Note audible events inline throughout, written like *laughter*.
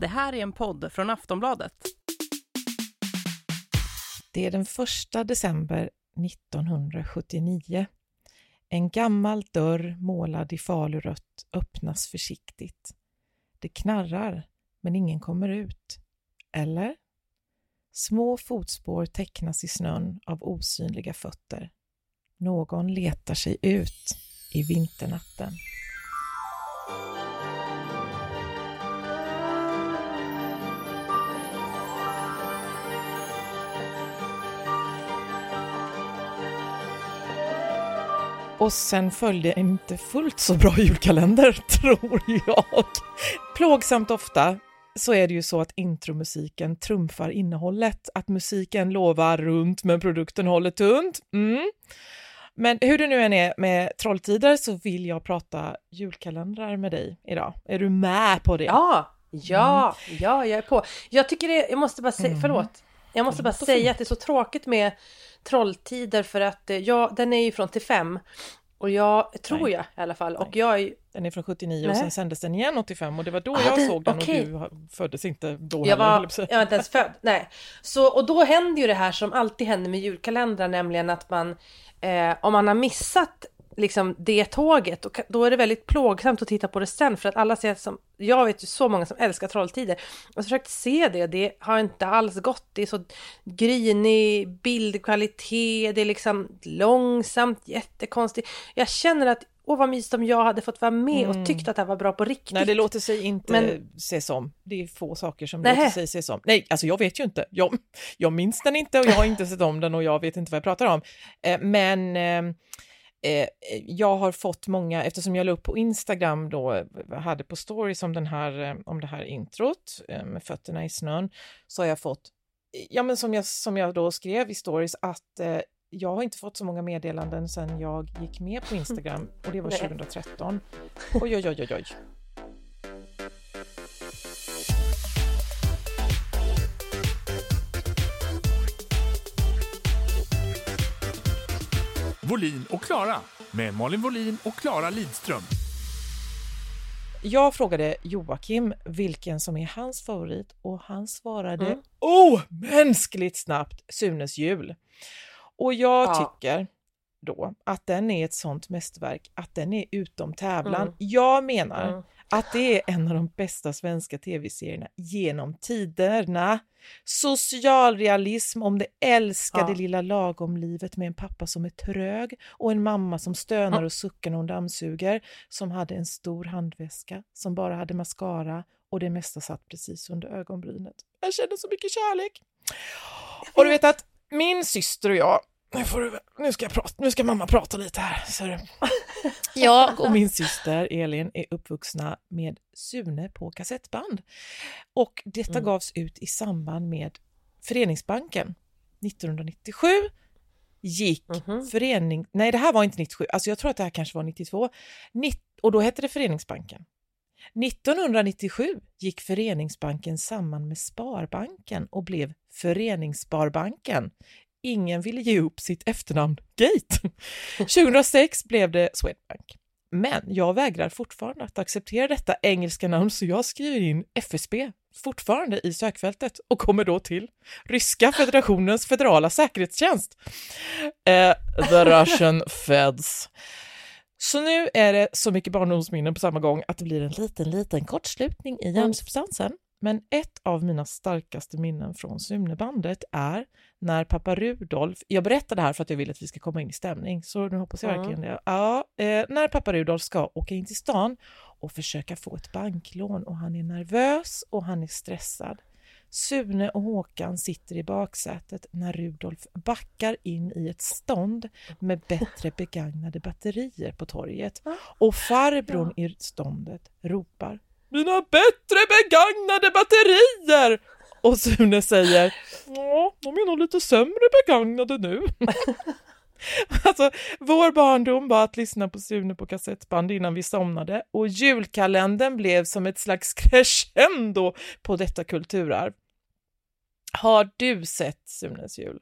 Det här är en podd från Aftonbladet. Det är den första december 1979. En gammal dörr målad i falurött öppnas försiktigt. Det knarrar, men ingen kommer ut. Eller? Små fotspår tecknas i snön av osynliga fötter. Någon letar sig ut i vinternatten. Och sen följde en inte fullt så bra julkalender, *laughs* tror jag. Plågsamt ofta så är det ju så att intromusiken trumfar innehållet, att musiken lovar runt men produkten håller tunt. Mm. Men hur det nu än är med Trolltider så vill jag prata julkalendrar med dig idag. Är du med på det? Ja, ja, mm. ja, jag är på. Jag tycker det, jag måste bara säga, mm. förlåt, jag måste bara säga att det är så tråkigt med Trolltider för att eh, ja, den är ju från till fem och jag tror Nej. jag i alla fall. Och jag är... Den är från 79 Nej. och sen sändes den igen 85 och det var då ah, jag den, såg den okay. och du föddes inte då jag Var, jag var inte ens född. *laughs* Nej. Så, och då händer ju det här som alltid händer med julkalendrar, nämligen att man eh, om man har missat liksom det tåget, och då är det väldigt plågsamt att titta på det sen för att alla ser som, jag vet ju så många som älskar Trolltider och försökt se det, det har inte alls gått, det är så grinig bildkvalitet, det är liksom långsamt, jättekonstigt. Jag känner att Åh vad mysigt om jag hade fått vara med mm. och tyckt att det här var bra på riktigt. Nej, det låter sig inte Men... ses om. Det är få saker som Nähe. låter sig ses om. Nej, alltså jag vet ju inte. Jag, jag minns den inte och jag har inte sett om den och jag vet inte vad jag pratar om. Eh, men eh, Eh, jag har fått många, eftersom jag la upp på Instagram då, hade på stories om, den här, eh, om det här introt eh, med fötterna i snön, så har jag fått, ja men som jag, som jag då skrev i stories, att eh, jag har inte fått så många meddelanden sedan jag gick med på *laughs* Instagram och det var 2013. Oj, oj, oj, oj, oj. Volin och Klara med Malin Volin och Klara Lidström. Jag frågade Joakim vilken som är hans favorit och han svarade mm. omänskligt oh, snabbt Sunes jul. Och jag ja. tycker då att den är ett sånt mästerverk att den är utom tävlan. Mm. Jag menar mm att det är en av de bästa svenska tv-serierna genom tiderna. Socialrealism om det älskade ja. lilla lagomlivet med en pappa som är trög och en mamma som stönar och suckar när hon dammsuger, som hade en stor handväska, som bara hade mascara och det mesta satt precis under ögonbrynet. Jag kände så mycket kärlek. Och du vet att min syster och jag, nu, får du, nu, ska jag prata, nu ska mamma prata lite här. Så *laughs* jag *laughs* och min syster Elin är uppvuxna med Sune på kassettband. Och detta mm. gavs ut i samband med Föreningsbanken 1997 gick mm -hmm. förening... Nej, det här var inte 97, alltså jag tror att det här kanske var 92. och då hette det Föreningsbanken. 1997 gick Föreningsbanken samman med Sparbanken och blev Föreningssparbanken ingen ville ge upp sitt efternamn Gate. *laughs* 2006 blev det Swedbank. Men jag vägrar fortfarande att acceptera detta engelska namn så jag skriver in FSB fortfarande i sökfältet och kommer då till Ryska federationens federala säkerhetstjänst. Eh, the Russian *laughs* Feds. Så nu är det så mycket barndomsminnen på samma gång att det blir en liten, liten kortslutning i hjärnsubstansen. Men ett av mina starkaste minnen från Sunebandet är när pappa Rudolf, jag berättar det här för att jag vill att vi ska komma in i stämning, så nu hoppas jag mm. verkligen det. Ja, eh, när pappa Rudolf ska åka in till stan och försöka få ett banklån och han är nervös och han är stressad. Sune och Håkan sitter i baksätet när Rudolf backar in i ett stånd med bättre begagnade batterier på torget och farbrorn i ståndet ropar mina bättre begagnade batterier! Och Sune säger, ja, de är nog lite sämre begagnade nu. *laughs* alltså, vår barndom var att lyssna på Sune på kassettband innan vi somnade och julkalendern blev som ett slags crescendo på detta kulturarv. Har du sett Sunes jul?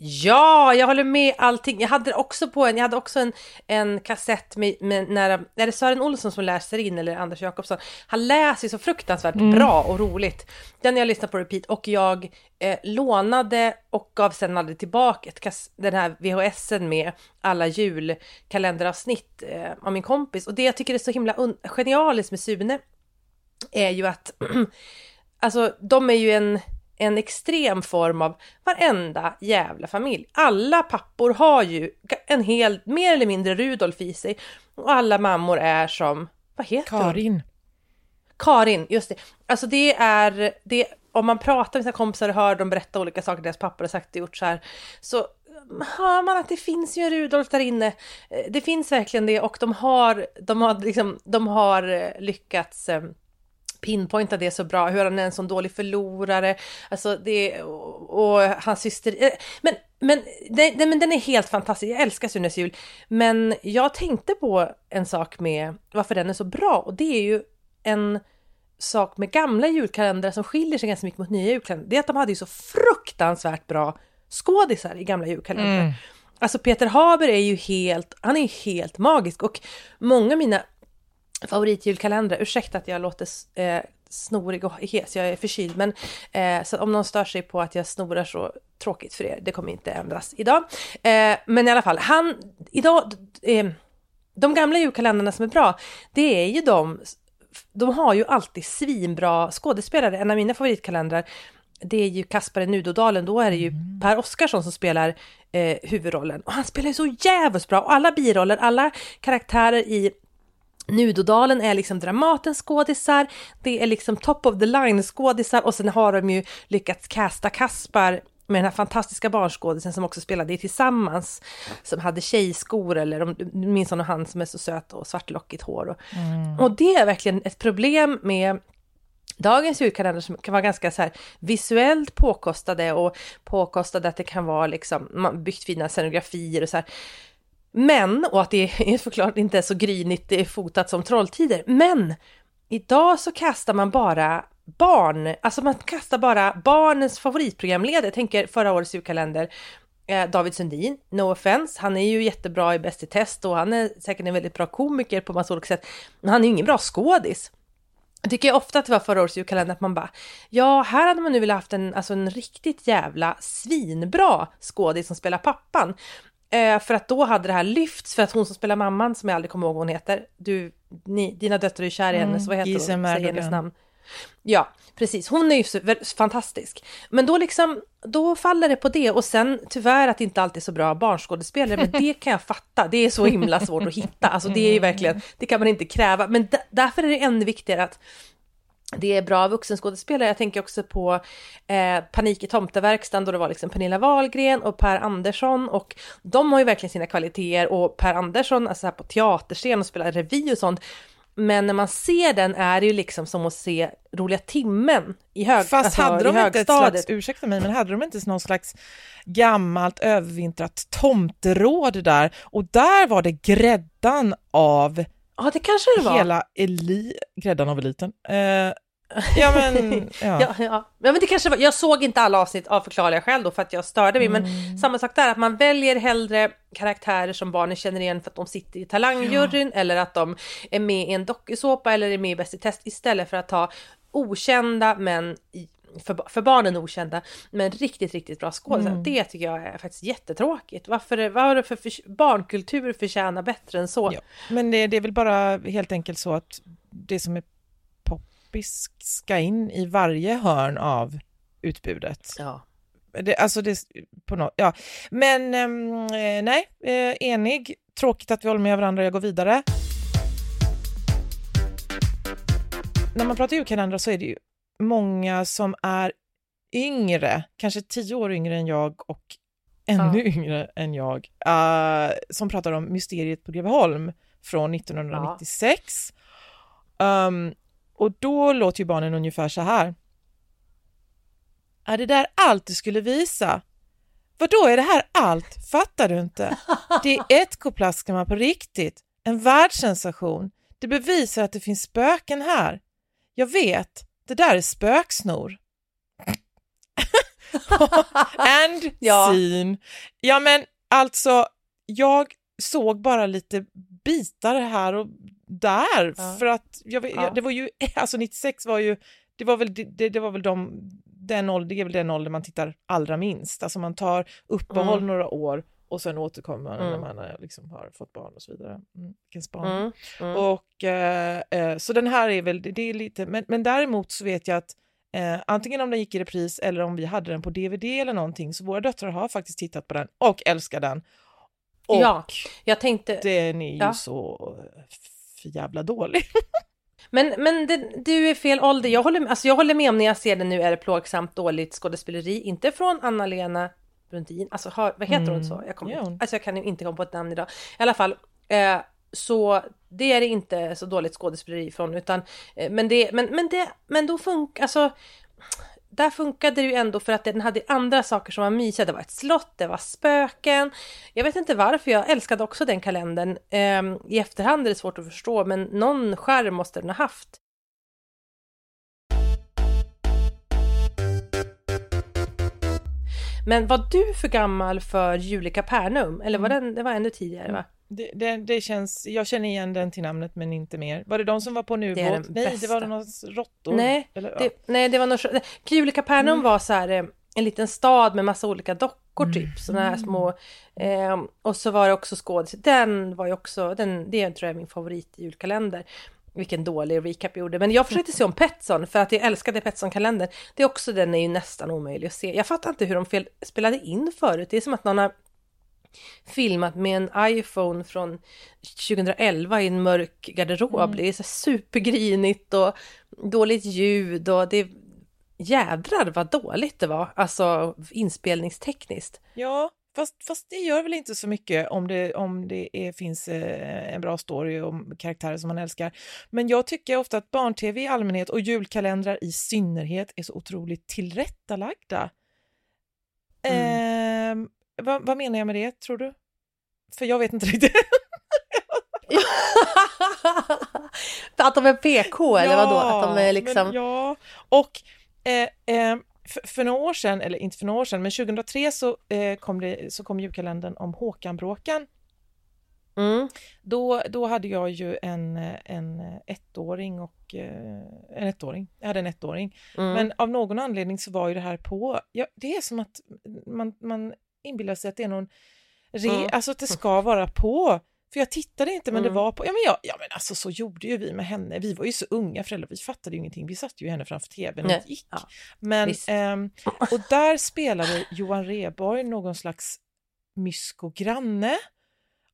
Ja, jag håller med allting. Jag hade också på en, jag hade också en, en kassett med, med när, är det Sören Olsson som läser in eller Anders Jakobsson? Han läser så fruktansvärt mm. bra och roligt. Den jag lyssnade på repeat och jag eh, lånade och gav sen aldrig tillbaka ett, den här VHSen med alla julkalenderavsnitt eh, av min kompis. Och det jag tycker är så himla genialiskt med Sune är ju att *clears throat* alltså de är ju en en extrem form av varenda jävla familj. Alla pappor har ju en hel, mer eller mindre Rudolf i sig och alla mammor är som, vad heter Karin. Hon? Karin, just det. Alltså det är, det, om man pratar med sina kompisar och hör dem berätta olika saker deras pappor har sagt och gjort så här, så hör man att det finns ju en Rudolf där inne. Eh, det finns verkligen det och de har, de har, liksom, de har eh, lyckats eh, pinpointa det så bra, hur han är en sån dålig förlorare, alltså det, och, och hans syster, eh, men, men, det, det, men den är helt fantastisk, jag älskar Sunes jul, men jag tänkte på en sak med varför den är så bra. Och det är ju en sak med gamla julkalendrar som skiljer sig ganska mycket mot nya julkalendrar, det är att de hade ju så fruktansvärt bra skådisar i gamla julkalendrar. Mm. Alltså Peter Haber är ju helt, han är helt magisk. Och många av mina favoritjulkalendrar. Ursäkta att jag låter eh, snorig och hes, jag är förkyld. Men eh, så om någon stör sig på att jag snorar så tråkigt för er, det kommer inte ändras idag. Eh, men i alla fall, han, idag, eh, de gamla julkalendrarna som är bra, det är ju de, de har ju alltid svinbra skådespelare. En av mina favoritkalendrar, det är ju Kaspar i Nudodalen, då är det ju mm. Per Oscarsson som spelar eh, huvudrollen. Och han spelar ju så jävligt bra, och alla biroller, alla karaktärer i Nudodalen är liksom Dramatens skådisar, det är liksom top of the line skådisar och sen har de ju lyckats casta Kaspar med den här fantastiska barnskådisen som också spelade i Tillsammans, som hade tjejskor eller om du minns hon han som är så söt och svartlockigt hår. Och, mm. och det är verkligen ett problem med dagens julkalender som kan vara ganska så här visuellt påkostade och påkostade att det kan vara liksom, man byggt fina scenografier och så här. Men, och att det är *laughs* förklart inte är så grynigt det är fotat som Trolltider, men idag så kastar man bara barn, alltså man kastar bara barnens favoritprogramledare. Jag tänker förra årets julkalender, eh, David Sundin, no offense, han är ju jättebra i Bäst i test och han är säkert en väldigt bra komiker på massa olika sätt, men han är ju ingen bra skådis. Jag tycker ofta att det var förra årets julkalender att man bara, ja, här hade man nu velat haft en, alltså en riktigt jävla svinbra skådis som spelar pappan. Eh, för att då hade det här lyfts, för att hon som spelar mamman, som jag aldrig kommer ihåg vad hon heter, du, ni, dina döttrar är kär i henne, mm, så vad heter hon? Säg hennes namn. Ja, precis. Hon är ju fantastisk. Men då liksom, då faller det på det och sen tyvärr att det inte alltid är så bra barnskådespelare, men det kan jag fatta. Det är så himla svårt att hitta. Alltså det är ju verkligen, det kan man inte kräva. Men därför är det ännu viktigare att det är bra vuxenskådespelare. Jag tänker också på eh, Panik i tomteverkstan då det var liksom Pernilla Wahlgren och Per Andersson och de har ju verkligen sina kvaliteter och Per Andersson, alltså här på teaterscen och spelar revy och sånt. Men när man ser den är det ju liksom som att se Roliga timmen i hög, Fast alltså, hade de inte ett slags, ursäkta mig, men hade de inte någon slags gammalt övervintrat tomteråd där? Och där var det gräddan av Ja, det kanske det var. Hela eli gräddan av eliten. Uh, ja, men, *laughs* ja. ja, ja. men det kanske var. Jag såg inte alla avsnitt av förklarliga skäl då för att jag störde mig, mm. men samma sak där, att man väljer hellre karaktärer som barnen känner igen för att de sitter i talangjuryn ja. eller att de är med i en dokusåpa eller är med i Bäst i test istället för att ta okända men för, för barnen okända, men riktigt, riktigt bra skådisar. Mm. Det tycker jag är faktiskt jättetråkigt. Varför, vad har det för, för barnkultur förtjänar bättre än så? Ja, men det, det, är väl bara helt enkelt så att det som är poppis ska in i varje hörn av utbudet. Ja. Det, alltså det, på något, ja. Men ehm, eh, nej, eh, enig. Tråkigt att vi håller med varandra, jag går vidare. När man pratar julkalendrar så är det ju många som är yngre, kanske tio år yngre än jag och ännu ja. yngre än jag, uh, som pratar om Mysteriet på Greveholm från 1996. Ja. Um, och då låter ju barnen ungefär så här. Är det där allt du skulle visa? Vad då är det här allt? Fattar du inte? *laughs* Det är ett koplaskamma på riktigt, en världssensation. Det bevisar att det finns spöken här. Jag vet, det där är spöksnor. *laughs* And Ja. scene. Ja men alltså, jag såg bara lite bitar här och där Ja. för att jag, jag, det var ju, *laughs* alltså 96 var ju, det var väl, det, det var väl de, den ålder, det är väl den ålder man tittar allra minst, alltså man tar uppehåll Mm. några år och sen återkommer man när Mm. man eh, liksom har fått barn och så vidare. Mm, vilken span. Mm. Mm. Och, eh, eh, så den här är väl, det, det är lite, men, men däremot så vet jag att eh, antingen om den gick i repris eller om vi hade den på DVD eller någonting, så våra döttrar har faktiskt tittat på den och älskar den. Och Ja, jag tänkte... den är ju Ja. så eh, för jävla dålig. *laughs* Men, men det, du är fel ålder. Jag håller, alltså jag håller med om när jag ser den nu är det plågsamt dåligt skådespeleri. Inte från Anna-Lena Brundin. Alltså har, vad heter hon Mm. så? Jag, kommer, hon. alltså jag kan inte komma på ett namn idag. I alla fall. Eh, så det är det inte så dåligt skådespeleri från utan eh, men det, men, men det, men då funkar, alltså där funkade det ju ändå för att den hade andra saker som var mysiga. Det var ett slott, det var spöken. Jag vet inte varför, jag älskade också den kalendern. Ehm, I efterhand är det svårt att förstå, men någon skärm måste den ha haft. Men var du för gammal för Julika Pernum? Eller var den, det var ännu tidigare va? Det, det, det känns, jag känner igen den till namnet men inte mer. Var det de som var på en ubåt? Nej, det bästa. var några råttor. Nej, Eller, ja. Det, nej, det var nog... Julika Pernum Mm. var så här eh, en liten stad med massa olika dockor typ, sådana här små. Eh, och så var det också skådis. Den var ju också, den, det tror jag är min favorit i julkalender. Vilken dålig recap jag gjorde. Men jag försökte se om Petson för att jag älskade Petson-kalendern. Det är också, den är ju nästan omöjlig att se. Jag fattar inte hur de fel, spelade in förut. Det är som att någon har filmat med en iPhone från 2011 i en mörk garderob. Det är så supergrinigt och dåligt ljud och det jädrar vad dåligt det var, alltså inspelningstekniskt. Ja, fast, fast det gör väl inte så mycket om det, om det är, finns eh, en bra story och karaktärer som man älskar. Men jag tycker ofta att barn-tv i allmänhet och julkalendrar i synnerhet är så otroligt tillrättalagda. Ehm, vad, vad menar jag med det, tror du? För jag vet inte riktigt. *laughs* att de är PK eller vadå? Att de är liksom... Ja, och eh, eh, för, för några år sedan, eller inte för några år sedan, men 2003 så, eh, kom, det, så kom julkalendern om Håkan-bråkan. Mm. Då, då hade jag ju en, en ettåring och eh, en ettåring. Jag hade en ettåring. Mm. Men av någon anledning så var ju det här på, ja, det är som att man, man inbillar sig att det är någon, re, Mm. alltså att det ska vara på. För jag tittade inte men det Mm. var på, ja men, jag, ja men alltså så gjorde ju vi med henne, vi var ju så unga föräldrar, vi fattade ju ingenting, vi satte ju henne framför tvn och Nej, gick. ja, men, visst. ehm, och där spelade Johan Rheborg någon slags mysko granne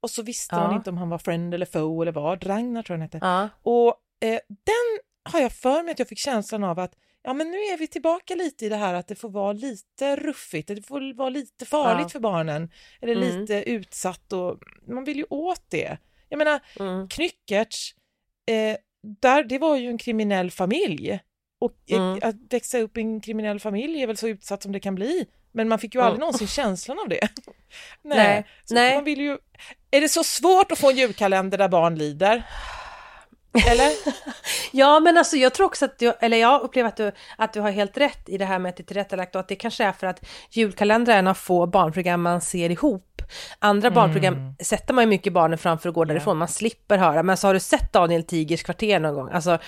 och så visste Ja. man inte om han var friend eller foe eller vad, Ragnar tror jag han hette. Ja. Och eh, den har jag för mig att jag fick känslan av att ja, men nu är vi tillbaka lite i det här att det får vara lite ruffigt, det får vara lite farligt Ja. för barnen, eller Mm. lite utsatt och man vill ju åt det. Jag menar, Mm. Knyckertz, eh, där, det var ju en kriminell familj. Och eh, Mm. att växa upp i en kriminell familj är väl så utsatt som det kan bli. Men man fick ju Mm. aldrig någonsin *laughs* känslan av det. Nej. Nej, Så nej. Man vill ju... Är det så svårt att få en julkalender där barn lider? Eller? *laughs* Ja, men alltså jag tror också att du, eller jag upplever att du, att du har helt rätt i det här med att det är tillrättalagt och att det kanske är för att julkalendrar är en av få barnprogram man ser ihop. Andra barnprogram sätter man ju mycket barnen framför och går därifrån, man slipper höra. Men så har du sett Daniel Tigers kvarter någon gång? Alltså,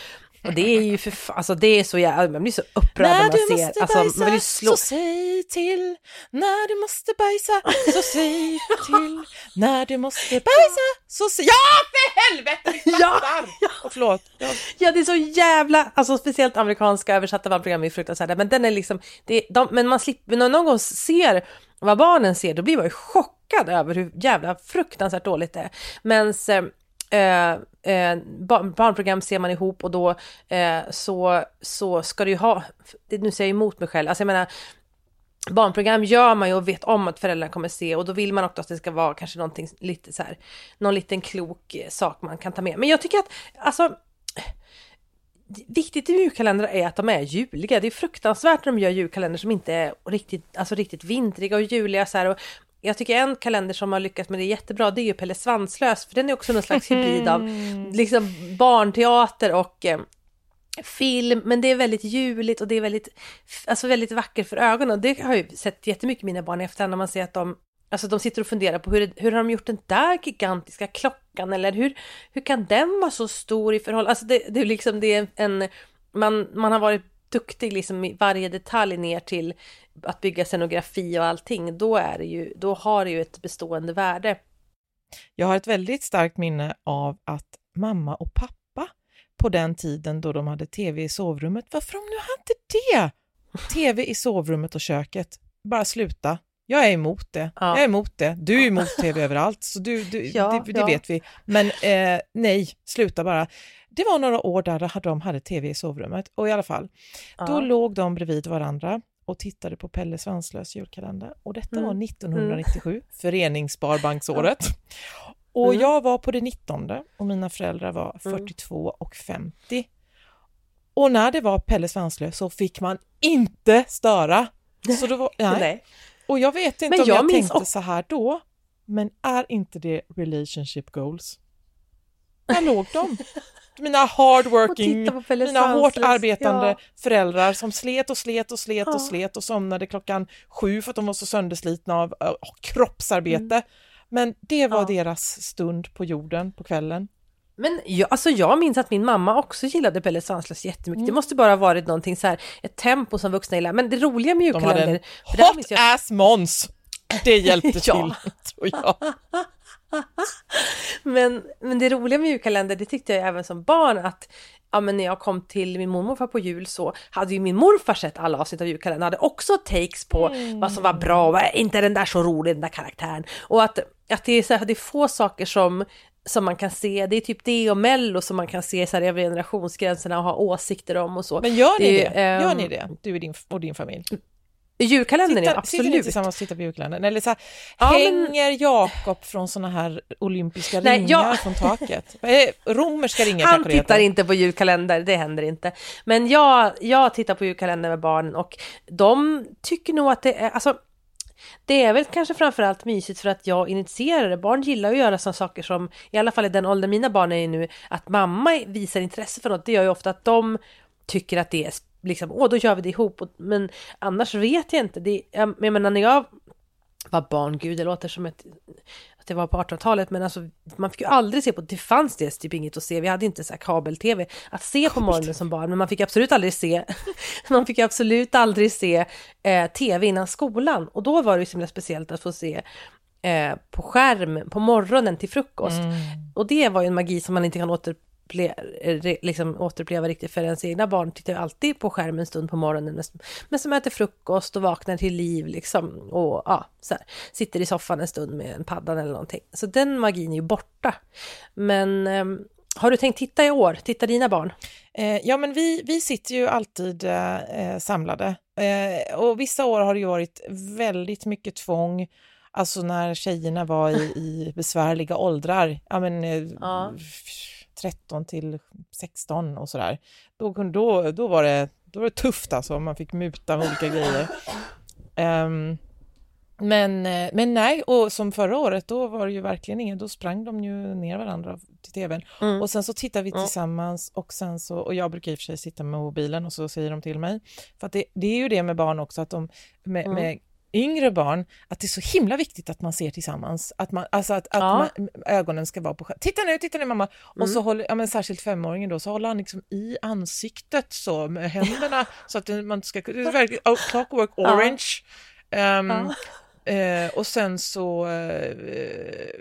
och det är ju för fa- alltså det är så jävla, man blir så upprörd när När man du ser, måste alltså bajsa slå. så säg till När du måste bajsa så säg till När du måste bajsa så säg Ja för helvete! Ja, fattar! Och förlåt. Ja. Ja, det är så jävla, alltså speciellt amerikanska översatta barnprogram är fruktansvärda, men den är liksom, det, de, men man slipper, när någon gång ser vad barnen ser, då blir man ju chockad över hur jävla fruktansvärt dåligt det är. Men eh, eh, barn, barnprogram ser man ihop och då eh, så, så ska du ju ha, nu säger jag emot mig själv, alltså jag menar, barnprogram gör man ju och vet om att föräldrarna kommer se och då vill man också att det ska vara kanske någonting lite så här, någon liten klok eh, sak man kan ta med. Men jag tycker att, alltså, viktigt i julkalendrar är att de är juliga. Det är fruktansvärt när de gör julkalendrar som inte är riktigt, alltså riktigt vintriga och juliga så här. Och jag tycker en kalender som har lyckats med det jättebra, det är ju Pelle Svanslös, för den är också någon slags hybrid av liksom barnteater och eh, film, men det är väldigt juligt och det är väldigt, alltså väldigt vackert för ögonen. Och det har jag ju sett jättemycket mina barn efter när man ser att de Alltså de sitter och funderar på hur, hur har de gjort den där gigantiska klockan eller hur, hur kan den vara så stor i förhållande, alltså det, det är liksom det är en, man, man har varit duktig liksom i varje detalj ner till att bygga scenografi och allting, då är det ju, då har det ju ett bestående värde. Jag har ett väldigt starkt minne av att mamma och pappa på den tiden då de hade tv i sovrummet, varför de nu hade det? Tv i sovrummet och köket, bara sluta. Jag är emot det. Ja. Jag är emot det. Du är emot *laughs* tv överallt, så du, du ja, det, det ja. vet vi. Men eh, nej, sluta bara. Det var några år där de hade tv i sovrummet och i alla fall, då låg de bredvid varandra och tittade på Pelle Svanslös julkalender och detta mm. var 1997, mm. föreningssparbanksåret. Och mm. jag var på det 19 och mina föräldrar var 42 mm. och 50. Och när det var Pelle Svanslös så fick man inte störa. Så då var, *laughs* nej. nej. Och jag vet inte men om jag, jag tänkte så här då, men är inte det relationship goals? Där låg de. *laughs* Mina hardworking, mina hårt arbetande ja. föräldrar som slet och slet och slet ja. och slet och somnade klockan sju för att de var så sönderslitna av uh, kroppsarbete. Mm. Men det var ja. deras stund på jorden på kvällen. Men jag, alltså jag minns att min mamma också gillade Pelle Svanslös jättemycket. Mm. Det måste bara ha varit någonting så här, ett tempo som vuxna gillar. Men det roliga med julkalender... De hade en hot jag... ass Måns! Det hjälpte *laughs* till, tror jag. *laughs* men, men det roliga med julkalender, det tyckte jag även som barn att ja, men när jag kom till min mormor på jul så hade ju min morfar sett alla avsnitt av julkalendern, hade också takes på mm. vad som var bra och inte den där så rolig, den där karaktären. Och att, att det, är så här, det är få saker som som man kan se, det är typ det och mello som man kan se så här över generationsgränserna och ha åsikter om och så. Men gör ni det? det? Gör ni det, du och din, och din familj? Julkalendern Titta, ja, absolut. Sitter ni tillsammans och tittar på julkalendern? Eller så här, ja, hänger men... Jakob från sådana här olympiska Nej, ringar jag... från taket? *laughs* Romerska ringar Han tittar inte på julkalender, det händer inte. Men jag, jag tittar på julkalender med barnen och de tycker nog att det är, alltså det är väl kanske framförallt mysigt för att jag initierar det. Barn gillar att göra sådana saker som, i alla fall i den åldern mina barn är i nu, att mamma visar intresse för något. Det gör ju ofta att de tycker att det är liksom, åh då gör vi det ihop. Men annars vet jag inte. Det, jag, jag menar när jag var barn, gud det låter som ett, att det var på 1800-talet, men alltså man fick ju aldrig se på, det fanns det typ inget att se, vi hade inte så kabel-tv att se på morgonen som barn, men man fick absolut aldrig se, *laughs* man fick absolut aldrig se eh, tv innan skolan och då var det ju så himla speciellt att få se eh, på skärm på morgonen till frukost. Mm. Och det var ju en magi som man inte kan åter liksom återuppleva riktigt för ens egna barn tittar ju alltid på skärmen en stund på morgonen men som äter frukost och vaknar till liv liksom och ja, så här, sitter i soffan en stund med en paddan eller någonting. Så den magin är ju borta. Men eh, har du tänkt titta i år? Tittar dina barn? Eh, ja, men vi, vi sitter ju alltid eh, samlade eh, och vissa år har det ju varit väldigt mycket tvång. Alltså när tjejerna var i, i besvärliga åldrar. Ja, men, eh, ja 13 till 16 och sådär. Då, då, då, var det, då var det tufft alltså, man fick muta med olika grejer. Um, men, eh, men nej, och som förra året, då var det ju verkligen ingen, då sprang de ju ner varandra till tvn. Mm. Och sen så tittar vi tillsammans och sen så, och jag brukar i och för sig sitta med mobilen och så säger de till mig. För att det, det är ju det med barn också, att de med, mm. med yngre barn, att det är så himla viktigt att man ser tillsammans. Att, man, alltså att, att ja. man, ögonen ska vara på Titta nu, titta nu mamma! Mm. Och så håller, ja, men särskilt femåringen då, så håller han liksom i ansiktet så med händerna så att man ska... Det är verkligen oh, clockwork orange. Ja. Um, ja. Eh, och sen så, eh,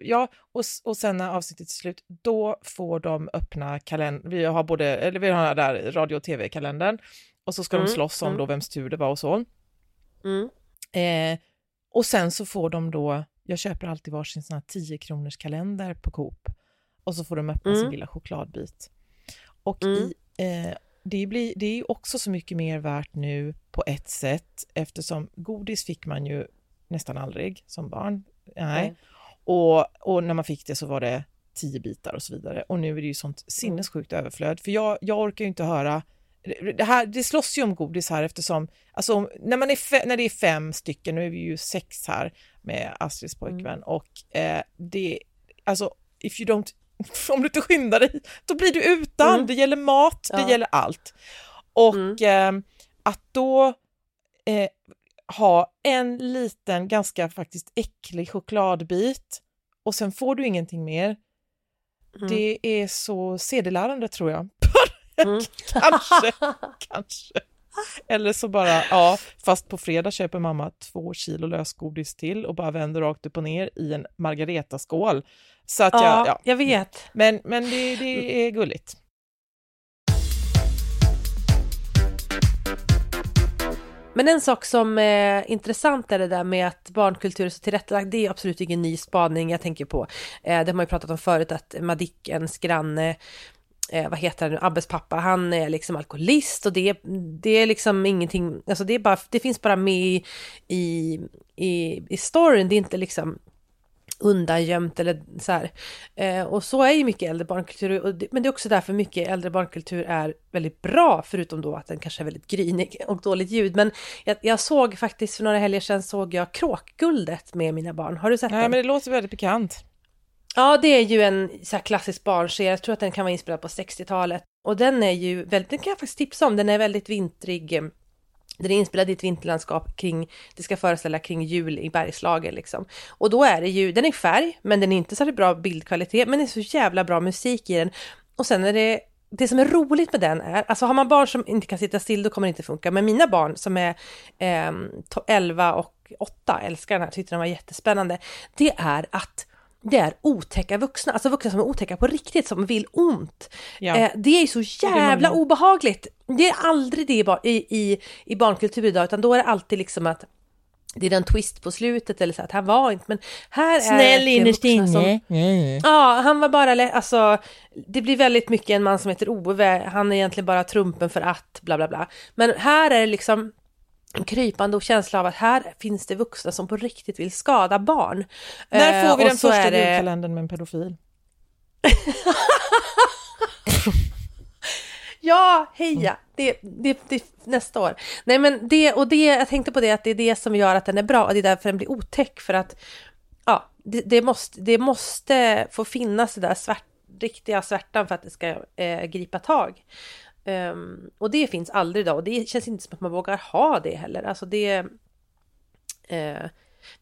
ja, och, och sen när avsnittet är slut, då får de öppna kalendern. Vi har både, eller vi har där radio och tv-kalendern och så ska mm. de slåss om mm. då vems tur det var och så. Mm. Eh, och sen så får de då, jag köper alltid varsin sån här 10 kronors kalender på Coop och så får de öppna mm. sin lilla chokladbit. Och mm. i, eh, det, blir, det är också så mycket mer värt nu på ett sätt eftersom godis fick man ju nästan aldrig som barn. Nej. Mm. Och, och när man fick det så var det tio bitar och så vidare. Och nu är det ju sånt sinnessjukt överflöd. För jag, jag orkar ju inte höra det, här, det slåss ju om godis här eftersom, alltså när, man är fe, när det är fem stycken, nu är vi ju sex här med Astrids pojkvän mm. och eh, det, alltså if you don't *laughs* om du inte skyndar dig, då blir du utan. Mm. Det gäller mat, det Ja. gäller allt. Och Mm. eh, att då eh, ha en liten, ganska faktiskt äcklig chokladbit och sen får du ingenting mer. Mm. Det är så sedelärande tror jag. Mm. *laughs* kanske, kanske. Eller så bara, ja, fast på fredag köper mamma två kilo lösgodis till och bara vänder rakt upp och ner i en margaretaskål. Så att jag, Ja, ja. jag vet. Men, men det, det är gulligt. Men en sak som är intressant är det där med att barnkultur är så tillrättalagd. Det är absolut ingen ny spaning jag tänker på. Eh, det har man ju pratat om förut att Madickens granne Eh, vad heter han nu, Abbes pappa, han är liksom alkoholist och det, det är liksom ingenting, alltså det är bara, det finns bara med i, i, i, storyn, det är inte liksom undangömt eller så här. Eh, och så är ju mycket äldre barnkultur, det, men det är också därför mycket äldre barnkultur är väldigt bra, förutom då att den kanske är väldigt grynig *laughs* och dåligt ljud. Men jag, jag såg faktiskt för några helger sedan såg jag Kråkguldet med mina barn. Har du sett Nej, den? men det låter väldigt bekant. Ja, det är ju en så här klassisk barnserie. Jag tror att den kan vara inspelad på 60-talet. Och den är ju väldigt, den kan jag faktiskt tipsa om. Den är väldigt vintrig. Den är inspelad i ett vinterlandskap kring, det ska föreställa kring jul i Bergslagen liksom. Och då är det ju, den är i färg, men den är inte så här bra bildkvalitet, men det är så jävla bra musik i den. Och sen är det, det som är roligt med den är, alltså har man barn som inte kan sitta still, då kommer det inte funka. Men mina barn som är eh, 11 och 8 älskar den här, tyckte den var jättespännande. Det är att det är otäcka vuxna, alltså vuxna som är otäcka på riktigt, som vill ont. Ja. Eh, det är så det är jävla många. obehagligt. Det är aldrig det i, i, i, i barnkultur idag, utan då är det alltid liksom att det är en twist på slutet eller så att han var inte, men här är verkligen vuxna som- Ja, han var bara, alltså, det blir väldigt mycket en man som heter Ove, han är egentligen bara trumpen för att, bla bla bla. Men här är det liksom krypande och känsla av att här finns det vuxna som på riktigt vill skada barn. När Eh, får vi och den första det- julkalendern med en pedofil? *laughs* Ja, heja! Det, det, det, nästa år. Nej men det, och det, jag tänkte på det att det är det som gör att den är bra och det är därför den blir otäck för att ja, det, det, måste, det måste få finnas det där svärt, riktiga svärtan för att det ska eh, gripa tag. Um, och det finns aldrig idag och det känns inte som att man vågar ha det heller. Alltså det... Uh,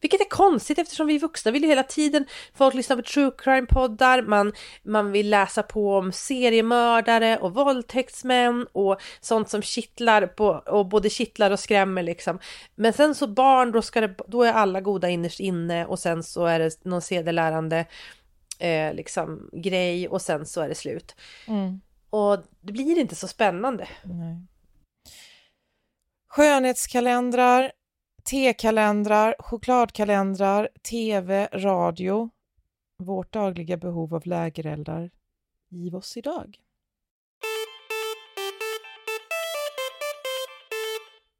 vilket är konstigt eftersom vi vuxna vill ju hela tiden, folk lyssnar på true crime-poddar, man, man vill läsa på om seriemördare och våldtäktsmän och sånt som kittlar på, och både kittlar och skrämmer liksom. Men sen så barn, då, ska det, då är alla goda innerst inne och sen så är det någon sedelärande eh, liksom grej och sen så är det slut. Mm. Och det blir inte så spännande. Nej. Skönhetskalendrar, tekalendrar, chokladkalendrar, tv, radio. Vårt dagliga behov av lägereldar. Giv oss idag.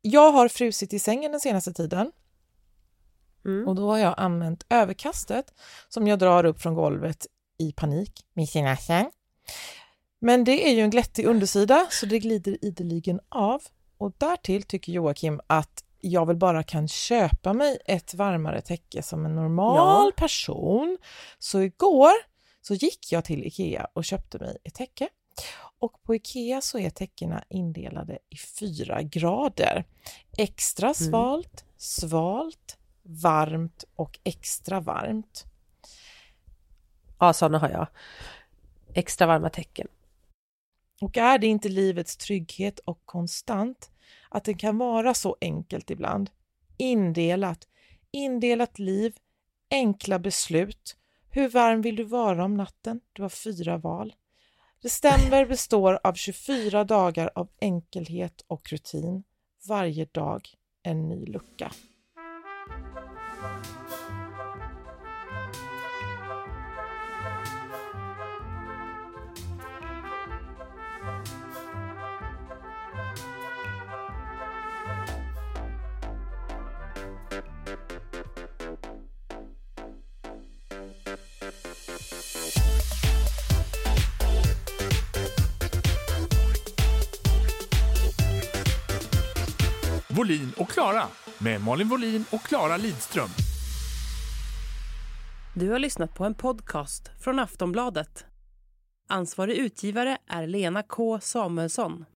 Jag har frusit i sängen den senaste tiden Mm. och då har jag använt överkastet som jag drar upp från golvet i panik med sina säng. Men det är ju en glättig undersida så det glider ideligen av. Och därtill tycker Joakim att jag väl bara kan köpa mig ett varmare täcke som en normal person. Så igår så gick jag till Ikea och köpte mig ett täcke. Och på Ikea så är täckena indelade i fyra grader. Extra svalt, svalt, varmt och extra varmt. Ja, sådana har jag. Extra varma tecken. Och är det inte livets trygghet och konstant att det kan vara så enkelt ibland? Indelat, indelat liv, enkla beslut. Hur varm vill du vara om natten? Du har fyra val. December består av 24 dagar av enkelhet och rutin. Varje dag en ny lucka. Volin och Klara med Malin Volin och Klara Lidström. Du har lyssnat på en podcast från Aftonbladet. Ansvarig utgivare är Lena K Samuelsson.